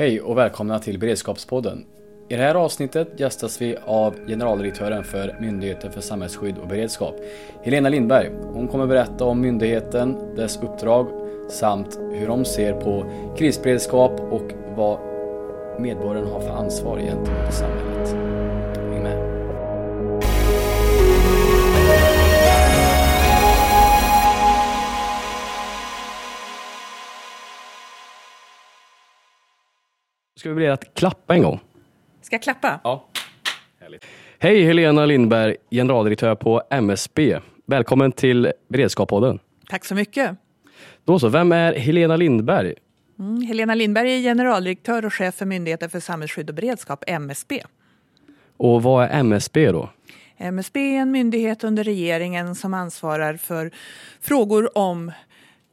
Hej och välkomna till Beredskapspodden. I det här avsnittet gästas vi av generaldirektören för Myndigheten för samhällsskydd och beredskap, Helena Lindberg. Hon kommer berätta om myndigheten, dess uppdrag samt hur de ser på krisberedskap och vad medborgarna har för ansvar gentemot samhället. Ska vi börja att klappa en gång? Ska jag klappa? Ja. Härligt. Hej Helena Lindberg, generaldirektör på MSB. Välkommen till Beredskapspodden. Tack så mycket. Då så, vem är Helena Lindberg? Mm, Helena Lindberg är generaldirektör och chef för Myndigheten för samhällsskydd och beredskap, MSB. Och vad är MSB då? MSB är en myndighet under regeringen som ansvarar för frågor om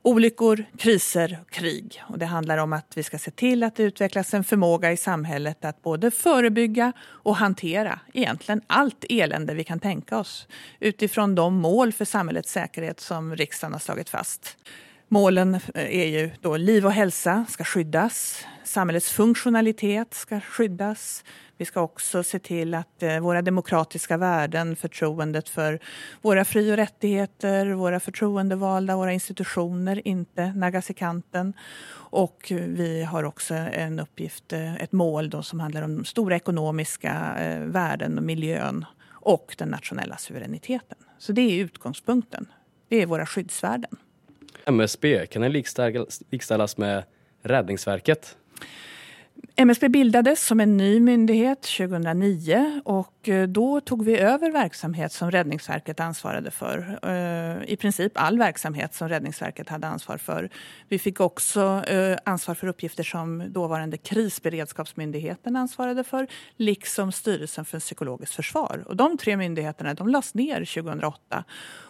olyckor, kriser och krig. Och det handlar om att vi ska se till att det utvecklas en förmåga i samhället att både förebygga och hantera egentligen allt elände vi kan tänka oss utifrån de mål för samhällets säkerhet som riksdagen har slagit fast. Målen är ju då liv och hälsa ska skyddas, samhällets funktionalitet ska skyddas. Vi ska också se till att eh, våra demokratiska värden, förtroendet för våra fri och rättigheter, våra förtroendevalda, våra institutioner inte naggas i kanten. Och vi har också en uppgift, eh, ett mål då som handlar om stora ekonomiska eh, värden och miljön och den nationella suveräniteten. Så det är utgångspunkten. Det är våra skyddsvärden. MSB, kan den likställas med Räddningsverket? MSB bildades som en ny myndighet 2009 och eh, då tog vi över verksamhet som Räddningsverket ansvarade för. Eh, I princip all verksamhet som Räddningsverket hade ansvar för. Vi fick också eh, ansvar för uppgifter som dåvarande Krisberedskapsmyndigheten ansvarade för, liksom Styrelsen för psykologiskt försvar. Och de tre myndigheterna de lades ner 2008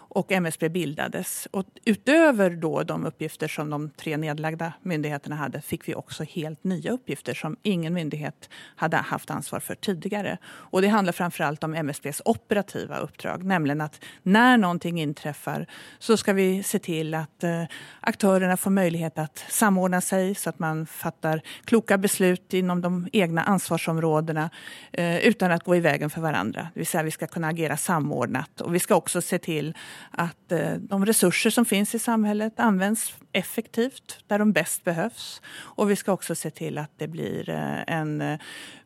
och MSB bildades. Och utöver då de uppgifter som de tre nedlagda myndigheterna hade fick vi också helt nya uppgifter som ingen myndighet hade haft ansvar för tidigare. Och det handlar framförallt om MSBs operativa uppdrag, nämligen att när någonting inträffar så ska vi se till att eh, aktörerna får möjlighet att samordna sig så att man fattar kloka beslut inom de egna ansvarsområdena eh, utan att gå i vägen för varandra. Det vill säga vi ska kunna agera samordnat och vi ska också se till att eh, de resurser som finns i samhället används effektivt där de bäst behövs. Och vi ska också se till att det blir eh, en eh,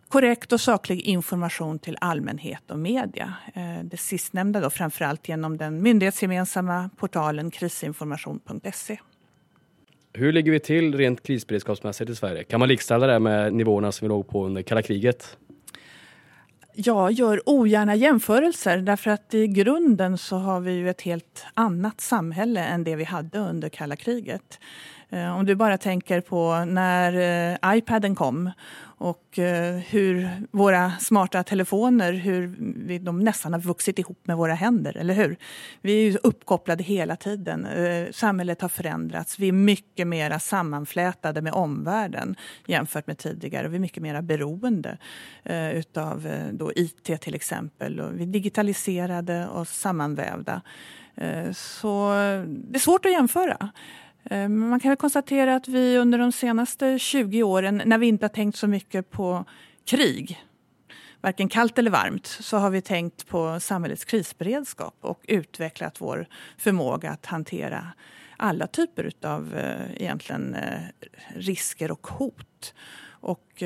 korrekt och saklig information till allmänhet och media. Det sistnämnda då framförallt genom den myndighetsgemensamma portalen krisinformation.se. Hur ligger vi till rent krisberedskapsmässigt i Sverige? Kan man likställa det med nivåerna som vi låg på under kalla kriget? Jag gör ogärna jämförelser därför att i grunden så har vi ju ett helt annat samhälle än det vi hade under kalla kriget. Eh, om du bara tänker på när eh, iPaden kom och eh, hur våra smarta telefoner, hur vi, de nästan har vuxit ihop med våra händer, eller hur? Vi är ju uppkopplade hela tiden. Eh, samhället har förändrats. Vi är mycket mer sammanflätade med omvärlden jämfört med tidigare. Vi är mycket mer beroende eh, utav eh, då IT till exempel. Och vi är digitaliserade och sammanvävda. Så det är svårt att jämföra. Eh, man kan väl konstatera att vi under de senaste 20 åren, när vi inte har tänkt så mycket på krig, varken kallt eller varmt, så har vi tänkt på samhällets krisberedskap och utvecklat vår förmåga att hantera alla typer av eh, egentligen eh, risker och hot. Och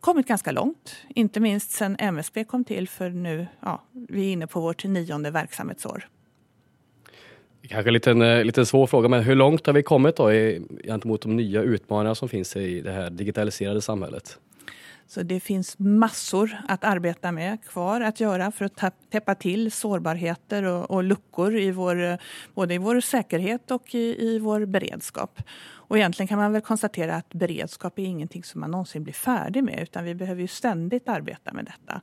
kommit ganska långt, inte minst sen MSB kom till för nu, ja, vi är inne på vårt nionde verksamhetsår. Kanske en liten, eh, liten svår fråga, men hur långt har vi kommit då i, gentemot de nya utmaningar som finns i det här digitaliserade samhället? Så det finns massor att arbeta med kvar att göra för att täppa till sårbarheter och, och luckor i vår, eh, både i vår säkerhet och i, i vår beredskap. Och egentligen kan man väl konstatera att beredskap är ingenting som man någonsin blir färdig med utan vi behöver ju ständigt arbeta med detta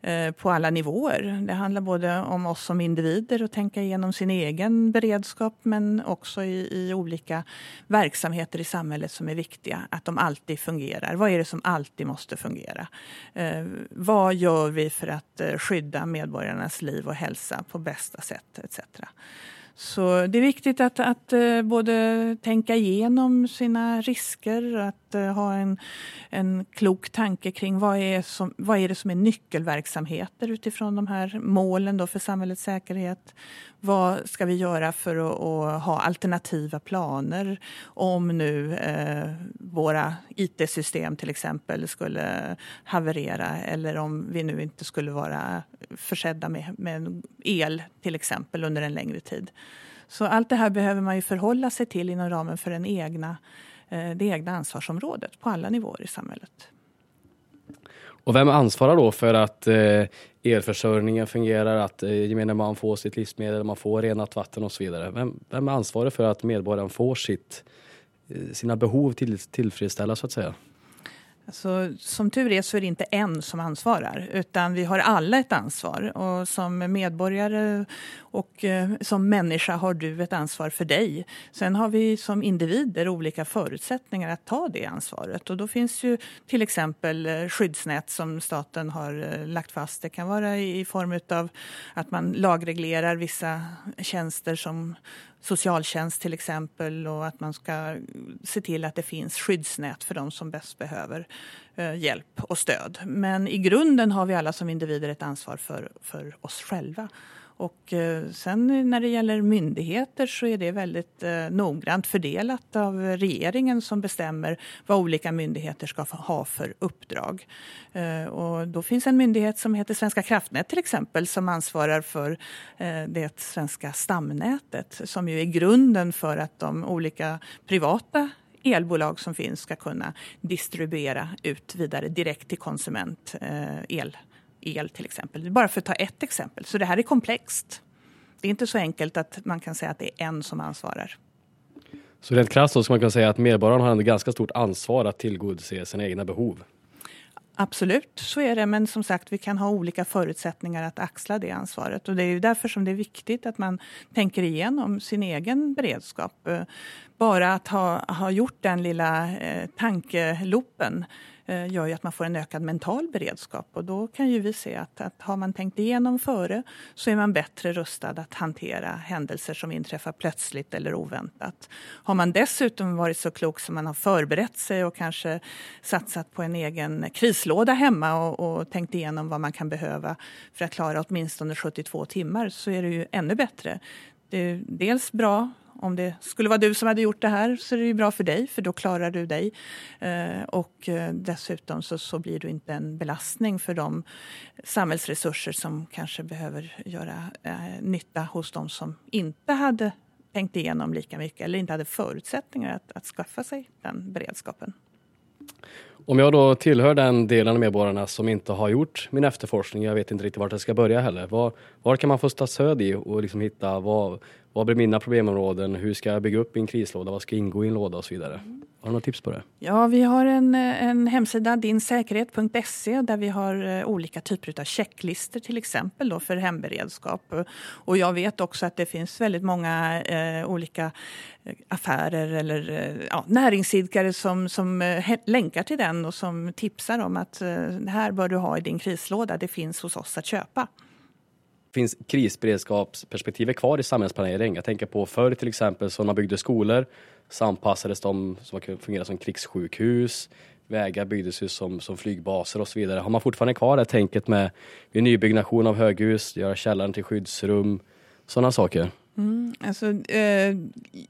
eh, på alla nivåer. Det handlar både om oss som individer och tänka igenom sin egen beredskap men också i, i olika verksamheter i samhället som är viktiga. Att de alltid fungerar. Vad är det som alltid måste fungera? Eh, vad gör vi för att eh, skydda medborgarnas liv och hälsa på bästa sätt etc. Så det är viktigt att, att eh, både tänka igenom sina risker, att att eh, ha en, en klok tanke kring vad är, som, vad är det som är nyckelverksamheter utifrån de här målen då för samhällets säkerhet. Vad ska vi göra för att, att ha alternativa planer om nu eh, våra IT-system till exempel skulle haverera eller om vi nu inte skulle vara försedda med, med el till exempel under en längre tid. Så allt det här behöver man ju förhålla sig till inom ramen för den egna, eh, det egna ansvarsområdet på alla nivåer i samhället. Och vem ansvarar då för att eh, elförsörjningen fungerar, att eh, gemene man får sitt livsmedel, man får renat vatten och så vidare? Vem, vem är ansvarig för att medborgaren får sitt, sina behov till, tillfredsställda så att säga? Alltså, som tur är så är det inte en som ansvarar, utan vi har alla ett ansvar. Och som medborgare och eh, som människa har du ett ansvar för dig. Sen har vi som individer olika förutsättningar att ta det ansvaret. Och då finns ju till exempel eh, skyddsnät som staten har eh, lagt fast. Det kan vara i form av att man lagreglerar vissa tjänster som socialtjänst till exempel och att man ska se till att det finns skyddsnät för de som bäst behöver eh, hjälp och stöd. Men i grunden har vi alla som individer ett ansvar för, för oss själva. Och eh, sen när det gäller myndigheter så är det väldigt eh, noggrant fördelat av regeringen som bestämmer vad olika myndigheter ska ha för uppdrag. Eh, och då finns en myndighet som heter Svenska kraftnät till exempel som ansvarar för det svenska stamnätet som ju är grunden för att de olika privata elbolag som finns ska kunna distribuera ut vidare direkt till konsument el el till exempel. Bara för att ta ett exempel. Så det här är komplext. Det är inte så enkelt att man kan säga att det är en som ansvarar. Så rent krasst så ska man kunna säga att medborgaren har ett ganska stort ansvar att tillgodose sina egna behov? Absolut, så är det. Men som sagt, vi kan ha olika förutsättningar att axla det ansvaret. Och det är ju därför som det är viktigt att man tänker igenom sin egen beredskap. Bara att ha, ha gjort den lilla eh, tankelopen Eh, Eh, gör ju att man får en ökad mental beredskap. Och då kan ju vi se att, att har man tänkt igenom före så är man bättre rustad att hantera händelser som inträffar plötsligt eller oväntat. Har man dessutom varit så klok som man har förberett sig och kanske satsat på en egen krislåda hemma och, och tänkt igenom vad man kan behöva för att klara åtminstone 72 timmar så är det ju ännu bättre. Det är dels bra om det skulle vara du som hade gjort det här så är det ju bra för dig, för då klarar du dig. Eh, och eh, dessutom så, så blir du inte en belastning för de samhällsresurser som kanske behöver göra eh, nytta hos de som inte hade tänkt igenom lika mycket eller inte hade förutsättningar att, att skaffa sig den beredskapen. Om jag då tillhör den delen av medborgarna som inte har gjort min efterforskning, jag vet inte riktigt vart jag ska börja heller. Var, var kan man få stöd i och liksom hitta vad, vad blir mina problemområden? Hur ska jag bygga upp min krislåda? Vad ska ingå i en låda och så vidare? Har du några tips på det? Ja, vi har en, en hemsida, dinsäkerhet.se, där vi har eh, olika typer av checklister till exempel då, för hemberedskap. Och jag vet också att det finns väldigt många eh, olika eh, affärer eller eh, ja, näringsidkare som, som länkar till den och som tipsar om att eh, det här bör du ha i din krislåda. Det finns hos oss att köpa finns krisberedskapsperspektivet kvar i samhällsplanering. Jag tänker på förr till exempel så när man byggde skolor så anpassades de som fungerade som krigssjukhus. Vägar byggdes ju som, som flygbaser och så vidare. Har man fortfarande kvar det tänket med vid nybyggnation av höghus, göra källaren till skyddsrum, sådana saker? Mm, alltså, eh,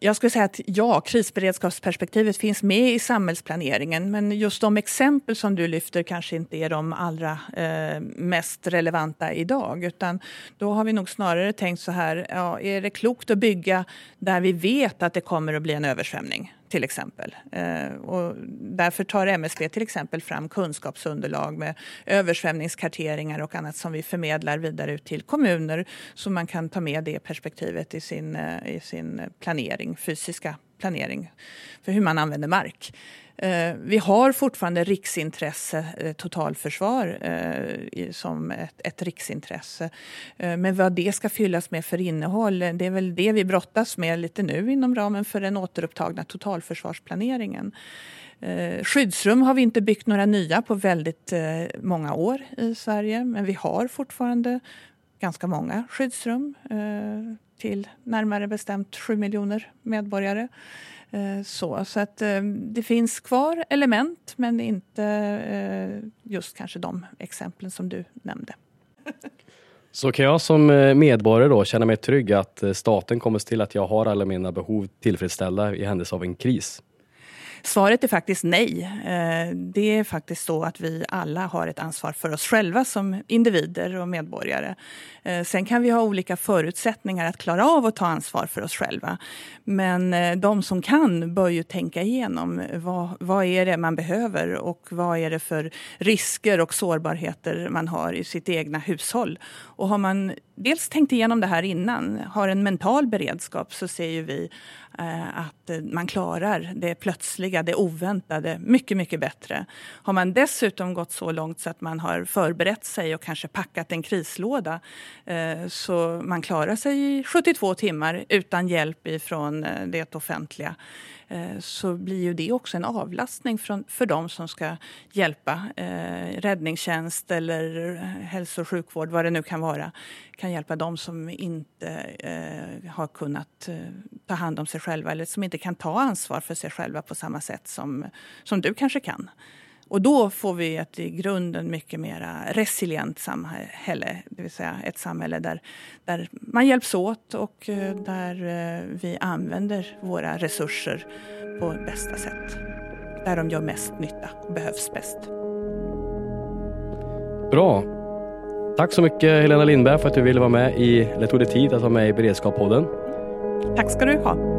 jag skulle säga att ja, krisberedskapsperspektivet finns med i samhällsplaneringen men just de exempel som du lyfter kanske inte är de allra eh, mest relevanta idag. Utan då har vi nog snarare tänkt så här, ja, är det klokt att bygga där vi vet att det kommer att bli en översvämning? Till exempel. Eh, och därför tar MSB till exempel fram kunskapsunderlag med översvämningskarteringar och annat som vi förmedlar vidare ut till kommuner så man kan ta med det perspektivet i sin, eh, i sin eh, planering, fysiska planering för hur man använder mark. Eh, vi har fortfarande riksintresse, eh, totalförsvar, eh, som ett, ett riksintresse. Men vad det ska fyllas med för innehåll, det är väl det vi brottas med lite nu inom ramen för den återupptagna totalförsvarsplaneringen. Skyddsrum har vi inte byggt några nya på väldigt många år i Sverige, men vi har fortfarande ganska många skyddsrum till närmare bestämt 7 miljoner medborgare. Eh, så, så att eh, det finns kvar element men inte eh, just kanske de exemplen som du nämnde. Så kan jag som medborgare då känna mig trygg att staten kommer se till att jag har alla mina behov tillfredsställda i händelse av en kris? Svaret är faktiskt nej. Eh, det är faktiskt så att vi alla har ett ansvar för oss själva som individer och medborgare. Eh, sen kan vi ha olika förutsättningar att klara av att ta ansvar för oss själva. Men eh, de som kan bör ju tänka igenom vad, vad är det man behöver och vad är det för risker och sårbarheter man har i sitt egna hushåll. Och har man dels tänkt igenom det här innan, har en mental beredskap så ser ju vi att man klarar det plötsliga, det oväntade mycket, mycket bättre. Har man dessutom gått så långt så att man har förberett sig och kanske packat en krislåda eh, så man klarar sig i 72 timmar utan hjälp ifrån eh, det offentliga Eh, så blir ju det också en avlastning för de som ska hjälpa. Eh, räddningstjänst eller eh, hälso och sjukvård, vad det nu kan vara, kan hjälpa de som inte eh, har kunnat eh, ta hand om sig själva eller som inte kan ta ansvar för sig själva på samma sätt som, som du kanske kan. Och då får vi ett i grunden mycket mer resilient samhälle, det vill säga ett samhälle där, där man hjälps åt och eh, där eh, vi använder våra resurser på bästa sätt. Där de gör mest nytta och behövs bäst. Bra. Tack så mycket Helena Lindberg för att du ville vara med i, eller tog dig tid att vara med i Beredskappodden. Tack ska du ha.